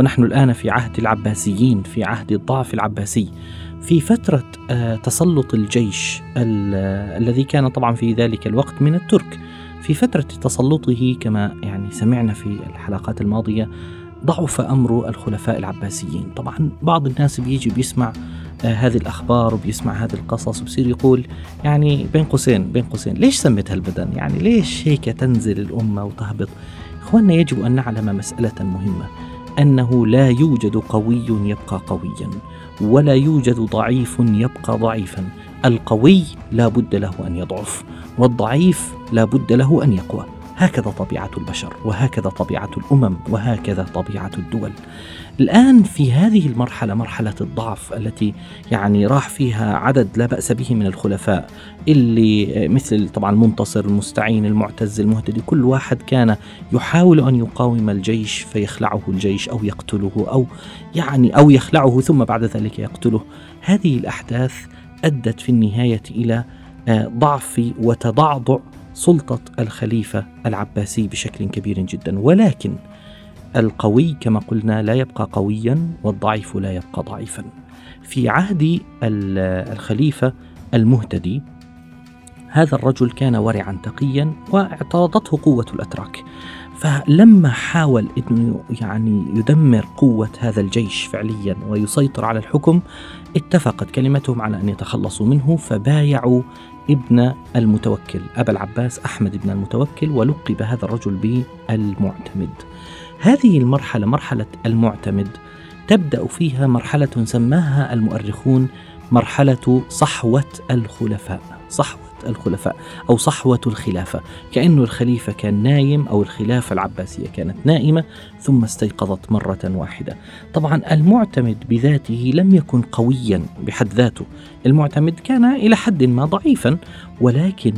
ونحن الآن في عهد العباسيين في عهد الضعف العباسي. في فترة آه، تسلط الجيش ال- الذي كان طبعا في ذلك الوقت من الترك. في فترة تسلطه كما يعني سمعنا في الحلقات الماضية ضعف أمر الخلفاء العباسيين. طبعا بعض الناس بيجي بيسمع آه، هذه الأخبار وبيسمع هذه القصص وبصير يقول يعني بين قوسين بين قوسين ليش سمت هالبدن؟ يعني ليش هيك تنزل الأمة وتهبط؟ إخواننا يجب أن نعلم مسألة مهمة. أنه لا يوجد قوي يبقى قويا ولا يوجد ضعيف يبقى ضعيفا. القوي لا بد له أن يضعف والضعيف لا بد له أن يقوى. هكذا طبيعة البشر وهكذا طبيعة الأمم وهكذا طبيعة الدول. الآن في هذه المرحلة مرحلة الضعف التي يعني راح فيها عدد لا بأس به من الخلفاء اللي مثل طبعا المنتصر المستعين المعتز المهتدي كل واحد كان يحاول أن يقاوم الجيش فيخلعه الجيش أو يقتله أو يعني أو يخلعه ثم بعد ذلك يقتله. هذه الأحداث أدت في النهاية إلى آه، ضعف وتضعضع سلطة الخليفة العباسي بشكل كبير جدا ولكن القوي كما قلنا لا يبقى قويا والضعيف لا يبقى ضعيفا. في عهد ال- الخليفة المهتدي هذا الرجل كان ورعا تقيا واعترضته قوة الأتراك. فلما حاول انه يعني يدمر قوة هذا الجيش فعليا ويسيطر على الحكم اتفقت كلمتهم على أن يتخلصوا منه فبايعوا ابن المتوكل أبا العباس أحمد بن المتوكل ولقب هذا الرجل بالمعتمد. هذه المرحلة مرحلة المعتمد تبدأ فيها مرحلة سماها المؤرخون مرحلة صحوة الخلفاء، صحوة الخلفاء أو صحوة الخلافة، كأنه الخليفة كان نايم أو الخلافة العباسية كانت نائمة ثم استيقظت مرة واحدة. طبعا المعتمد بذاته لم يكن قويا بحد ذاته، المعتمد كان إلى حد ما ضعيفا ولكن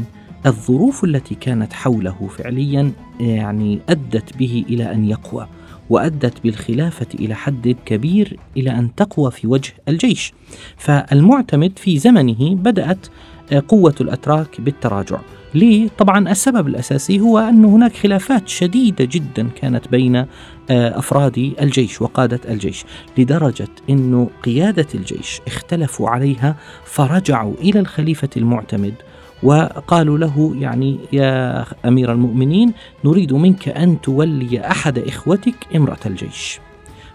الظروف التي كانت حوله فعليا يعني أدت به إلى أن يقوى وأدت بالخلافة إلى حد كبير إلى أن تقوى في وجه الجيش. فالمعتمد في زمنه بدأت قوة الأتراك بالتراجع ليه؟ طبعا السبب الأساسي هو أن هناك خلافات شديدة جدا كانت بين آه، أفراد الجيش وقادة الجيش لدرجة إنه قيادة الجيش اختلفوا عليها فرجعوا إلى الخليفة المعتمد وقالوا له يعني يا أمير المؤمنين نريد منك أن تولي أحد إخوتك امرأة الجيش.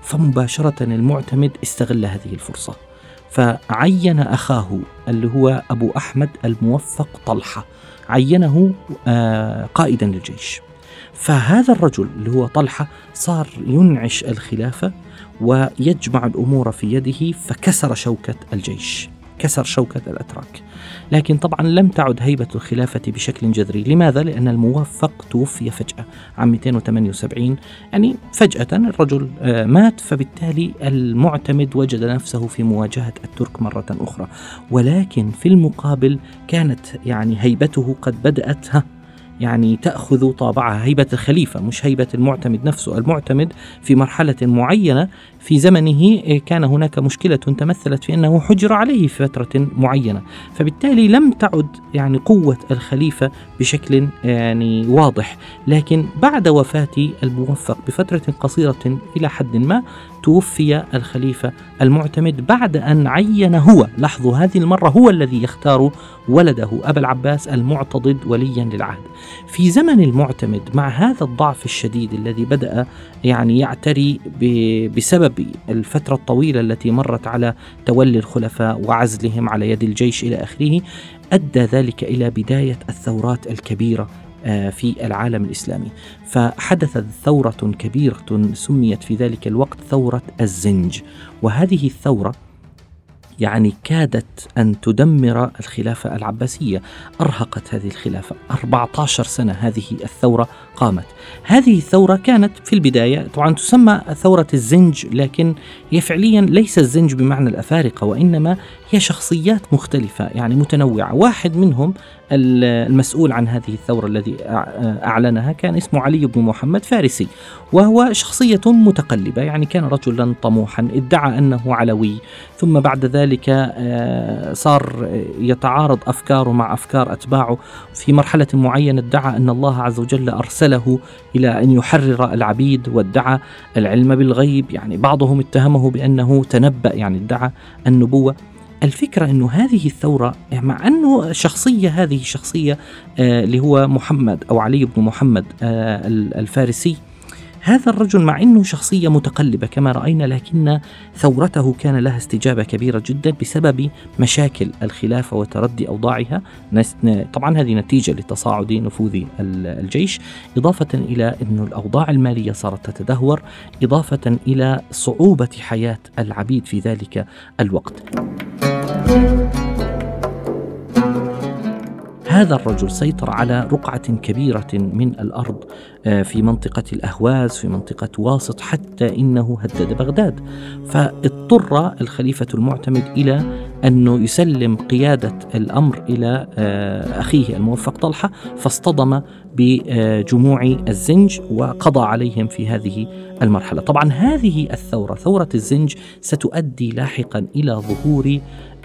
فمباشرة المعتمد استغل هذه الفرصة فعين أخاه اللي هو أبو أحمد الموفق طلحة عينه آه، قائدا للجيش. فهذا الرجل اللي هو طلحة صار ينعش الخلافة ويجمع الأمور في يده فكسر شوكة الجيش. كسر شوكة الأتراك. لكن طبعا لم تعد هيبة الخلافة بشكل جذري لماذا؟ لأن الموفق توفي فجأة عام 278 يعني فجأة الرجل آه، مات فبالتالي المعتمد وجد نفسه في مواجهة الترك مرة أخرى ولكن في المقابل كانت يعني هيبته قد بدأت ها يعني تأخذ طابعها. هيبة الخليفة مش هيبة المعتمد نفسه. المعتمد في مرحلة معينة في زمنه آه، كان هناك مشكلة تمثلت في أنه حجر عليه في فترة معينة. فبالتالي لم تعد يعني قوة الخليفة بشكل يعني واضح. لكن بعد وفاة الموفق بفترة قصيرة إلى حد ما توفي الخليفة المعتمد بعد أن عين هو لاحظوا هذه المرة هو الذي يختار ولده أبا العباس المعتضد وليا للعهد. في زمن المعتمد مع هذا الضعف الشديد الذي بدأ يعني يعتري بسبب الفترة الطويلة التي مرت على تولي الخلفاء وعزلهم على يد الجيش إلى آخره أدى ذلك إلى بداية الثورات الكبيرة في العالم الإسلامي. فحدثت ثورة كبيرة سميت في ذلك الوقت ثورة الزنج. وهذه الثورة يعني كادت أن تدمر الخلافة العباسية. أرهقت هذه الخلافة. 14 سنة هذه الثورة قامت. هذه الثورة كانت في البداية طبعا تسمى ثورة الزنج لكن هي فعليا ليس الزنج بمعنى الأفارقة وإنما هي شخصيات مختلفة يعني متنوعة. واحد منهم المسؤول عن هذه الثورة الذي أعلنها كان اسمه علي بن محمد فارسي وهو شخصية متقلبة يعني كان رجلا طموحا ادعى أنه علوي ثم بعد ذلك آه، صار يتعارض أفكاره مع أفكار أتباعه. في مرحلة معينة ادعى أن الله عز وجل أرسله إلى أن يحرر العبيد وادعى العلم بالغيب يعني بعضهم اتهمه بأنه تنبأ يعني ادعى النبوة. الفكرة أنه هذه الثورة مع أنه شخصية هذه الشخصية آه اللي هو محمد أو علي بن محمد آه الفارسي هذا الرجل مع أنه شخصية متقلبة كما رأينا لكن ثورته كان لها استجابة كبيرة جدا بسبب مشاكل الخلافة وتردي أوضاعها. طبعا هذه نتيجة لتصاعد نفوذ الجيش إضافة إلى أن الأوضاع المالية صارت تتدهور إضافة إلى صعوبة حياة العبيد في ذلك الوقت. هذا الرجل سيطر على رقعة كبيرة من الأرض آه، في منطقة الأهواز في منطقة واسط حتى إنه هدد بغداد. فاضطر الخليفة المعتمد إلى أنه يسلم قيادة الأمر إلى آه، أخيه الموفق طلحة فاصطدم بجموع الزنج وقضى عليهم في هذه المرحلة. طبعا هذه الثورة ثورة الزنج ستؤدي لاحقا إلى ظهور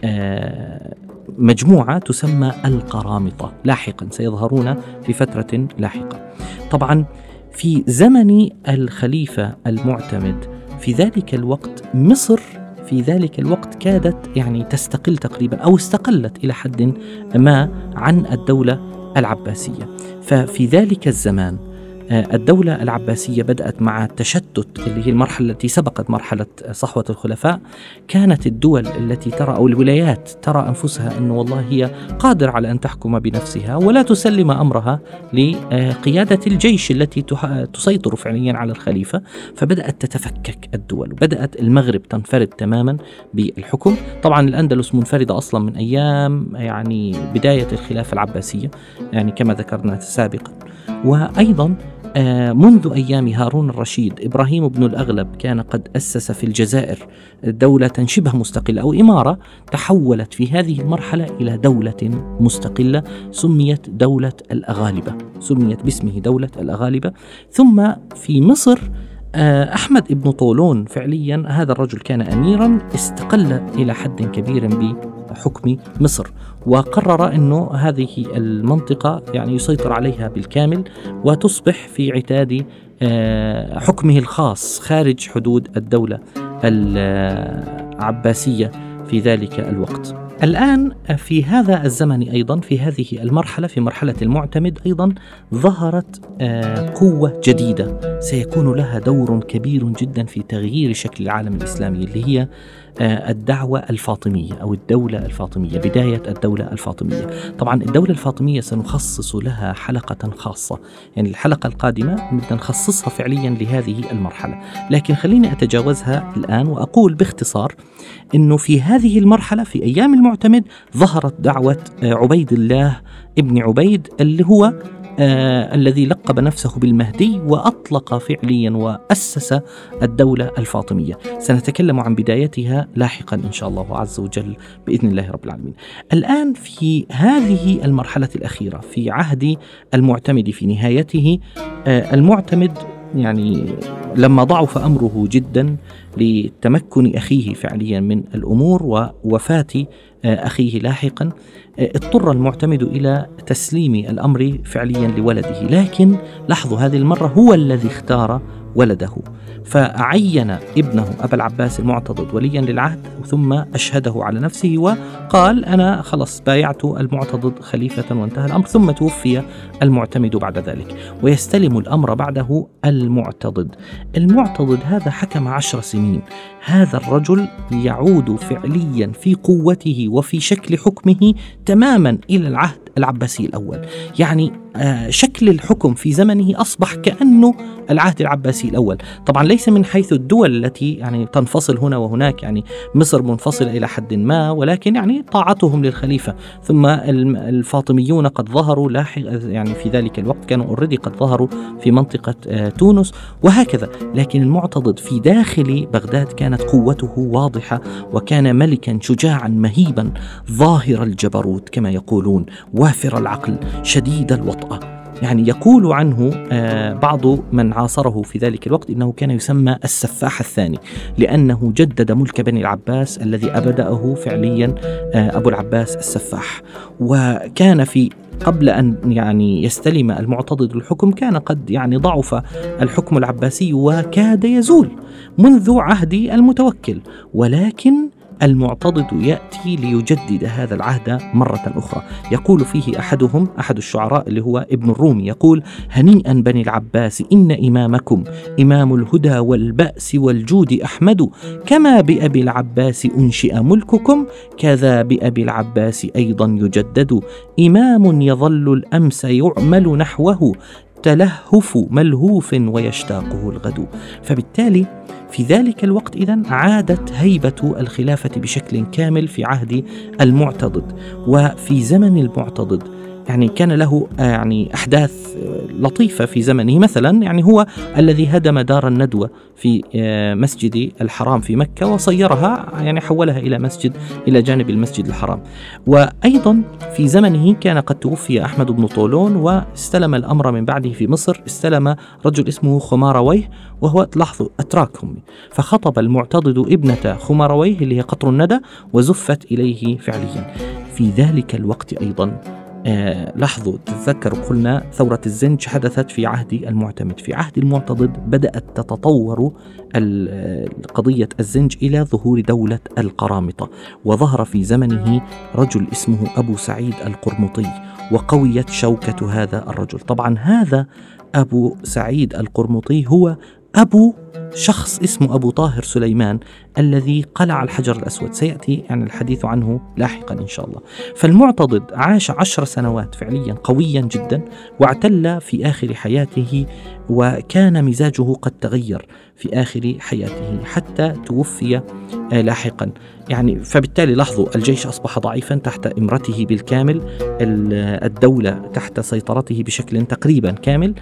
آه، مجموعة تسمى القرامطة لاحقا سيظهرون في فترة لاحقة. طبعا في زمن الخليفة المعتمد في ذلك الوقت مصر في ذلك الوقت كادت يعني تستقل تقريبا أو استقلت إلى حد ما عن الدولة العباسية. ففي ذلك الزمان الدولة العباسية بدأت مع التشتت اللي هي المرحلة التي سبقت مرحلة صحوة الخلفاء. كانت الدول التي ترى أو الولايات ترى أنفسها أنه والله هي قادرة على أن تحكم بنفسها ولا تسلم أمرها لقيادة الجيش التي تسيطر فعليا على الخليفة. فبدأت تتفكك الدول بدأت المغرب تنفرد تماما بالحكم. طبعا الأندلس منفردة أصلا من أيام يعني بداية الخلافة العباسية يعني كما ذكرنا سابقا. وأيضا آه، منذ أيام هارون الرشيد إبراهيم بن الأغلب كان قد أسس في الجزائر دولة شبه مستقلة أو إمارة تحولت في هذه المرحلة إلى دولة مستقلة سميت دولة الأغالبة سميت باسمه دولة الأغالبة. ثم في مصر آه، أحمد بن طولون فعليا هذا الرجل كان أميرا استقل إلى حد كبير بحكم مصر وقرر أنه هذه المنطقة يعني يسيطر عليها بالكامل وتصبح في عتاد آه، حكمه الخاص خارج حدود الدولة العباسية في ذلك الوقت. الآن في هذا الزمن أيضا في هذه المرحلة في مرحلة المعتمد أيضا ظهرت آه، قوة جديدة. سيكون لها دور كبير جدا في تغيير شكل العالم الإسلامي اللي هي الدعوة الفاطمية أو الدولة الفاطمية بداية الدولة الفاطمية. طبعا الدولة الفاطمية سنخصص لها حلقة خاصة. يعني الحلقة القادمة بدنا نخصصها فعليا لهذه المرحلة. لكن خليني أتجاوزها الآن وأقول باختصار أنه في هذه المرحلة في أيام المعتمد ظهرت دعوة آه، عبيد الله ابن عبيد اللي هو آه الذي لقب نفسه بالمهدي وأطلق فعليا وأسس الدولة الفاطمية، سنتكلم عن بدايتها لاحقا إن شاء الله عز وجل بإذن الله رب العالمين. الآن في هذه المرحلة الأخيرة في عهد المعتمد في نهايته آه المعتمد يعني لما ضعف أمره جدا لتمكن أخيه فعليا من الأمور ووفاة آه، أخيه لاحقا آه، اضطر المعتمد إلى تسليم الأمر فعليا لولده. لكن لاحظوا هذه المرة هو الذي اختار ولده. فعين ابنه أبا العباس المعتضد وليا للعهد ثم أشهده على نفسه وقال أنا خلص بايعت المعتضد خليفة وانتهى الأمر ثم توفي المعتمد بعد ذلك. ويستلم الأمر بعده المعتضد. المعتضد هذا حكم عشر سنين. هذا الرجل يعود فعليا في قوته وفي شكل حكمه تماما إلى العهد. العباسي الأول. يعني آه، شكل الحكم في زمنه أصبح كأنه العهد العباسي الأول. طبعا ليس من حيث الدول التي يعني تنفصل هنا وهناك. يعني مصر منفصلة إلى حد ما ولكن يعني طاعتهم للخليفة. ثم الفاطميون قد ظهروا لاحق يعني في ذلك الوقت كانوا already قد ظهروا في منطقة آه، تونس وهكذا. لكن المعتضد في داخل بغداد كانت قوته واضحة وكان ملكا شجاعا مهيبا ظاهر الجبروت كما يقولون. وافر العقل شديد الوطأة يعني يقول عنه آه، بعض من عاصره في ذلك الوقت إنه كان يسمى السفاح الثاني لأنه جدد ملك بني العباس الذي أبدأه فعليا آه، أبو العباس السفاح. وكان في قبل أن يعني يستلم المعتضد الحكم كان قد يعني ضعف الحكم العباسي وكاد يزول منذ عهد المتوكل. ولكن المعتضد يأتي ليجدد هذا العهد مرة أخرى. يقول فيه أحدهم أحد الشعراء اللي هو ابن الرومي يقول هنيئا بني العباس إن إمامكم إمام الهدى والبأس والجود أحمد. كما بأبي العباس أنشئ ملككم كذا بأبي العباس أيضا يجدد. إمام يظل الأمس يعمل نحوه. تلهف ملهوف ويشتاقه الغد. فبالتالي في ذلك الوقت إذا عادت هيبة الخلافة بشكل كامل في عهد المعتضد. وفي زمن المعتضد يعني كان له آه، يعني أحداث آه، لطيفة في زمنه. مثلا يعني هو الذي هدم دار الندوة في آه، مسجد الحرام في مكة وصيرها يعني حولها إلى مسجد إلى جانب المسجد الحرام. وأيضا في زمنه كان قد توفي أحمد بن طولون واستلم الأمر من بعده في مصر. استلم رجل اسمه خمارويه وهو لاحظوا اتراك هم فخطب المعتضد ابنة خمارويه اللي هي قطر الندى وزفت إليه فعليا. في ذلك الوقت أيضا آه لاحظوا تتذكروا قلنا ثورة الزنج حدثت في عهد المعتمد. في عهد المعتضد بدأت تتطور قضية الزنج إلى ظهور دولة القرامطة وظهر في زمنه رجل اسمه أبو سعيد القرمطي وقويت شوكة هذا الرجل. طبعا هذا أبو سعيد القرمطي هو أبو شخص اسمه أبو طاهر سليمان الذي قلع الحجر الأسود. سيأتي يعني الحديث عنه لاحقا إن شاء الله. فالمعتضد عاش عشر سنوات فعليا قويا جدا واعتل في آخر حياته وكان مزاجه قد تغير في آخر حياته حتى توفي آه، لاحقا. يعني فبالتالي لاحظوا الجيش أصبح ضعيفا تحت إمرته بالكامل الدولة تحت سيطرته بشكل تقريبا كامل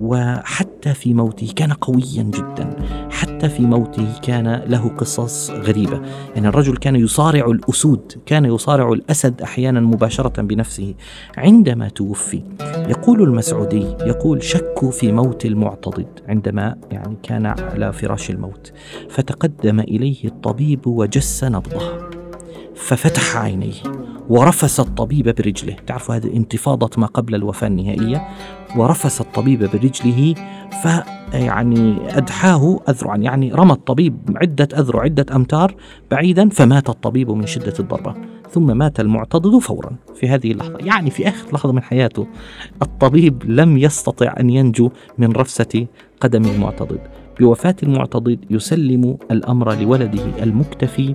وحتى في موته كان قويا جدا. حتى في موته كان له قصص غريبة. يعني الرجل كان يصارع الأسود كان يصارع الأسد أحيانا مباشرة بنفسه عندما توفي. يقول المسعودي يقول شكوا في موت المعتضد. عندما يعني كان على فراش الموت. فتقدم إليه الطبيب وجس نبضه. ففتح عينيه ورفس الطبيب برجله. تعرفوا هذه انتفاضة ما قبل الوفاة النهائية. ورفس الطبيب برجله فيعني أدحاه أذرعا. يعني رمى الطبيب عدة أذرع عدة أمتار بعيدا فمات الطبيب من شدة الضربة. ثم مات المعتضد فورا في هذه اللحظة. يعني في آخر لحظة من حياته الطبيب لم يستطع أن ينجو من رفسة قدم المعتضد. بوفاة المعتضد يسلم الأمر لولده المكتفي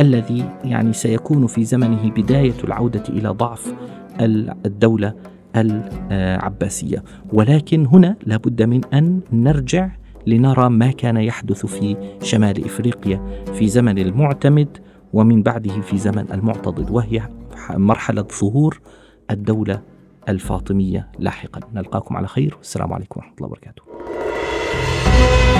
الذي يعني سيكون في زمنه بداية العودة إلى ضعف الدولة العباسية. ولكن هنا لابد من أن نرجع لنرى ما كان يحدث في شمال إفريقيا في زمن المعتمد ومن بعده في زمن المعتضد وهي مرحلة ظهور الدولة الفاطمية لاحقا. نلقاكم على خير والسلام عليكم ورحمة الله وبركاته.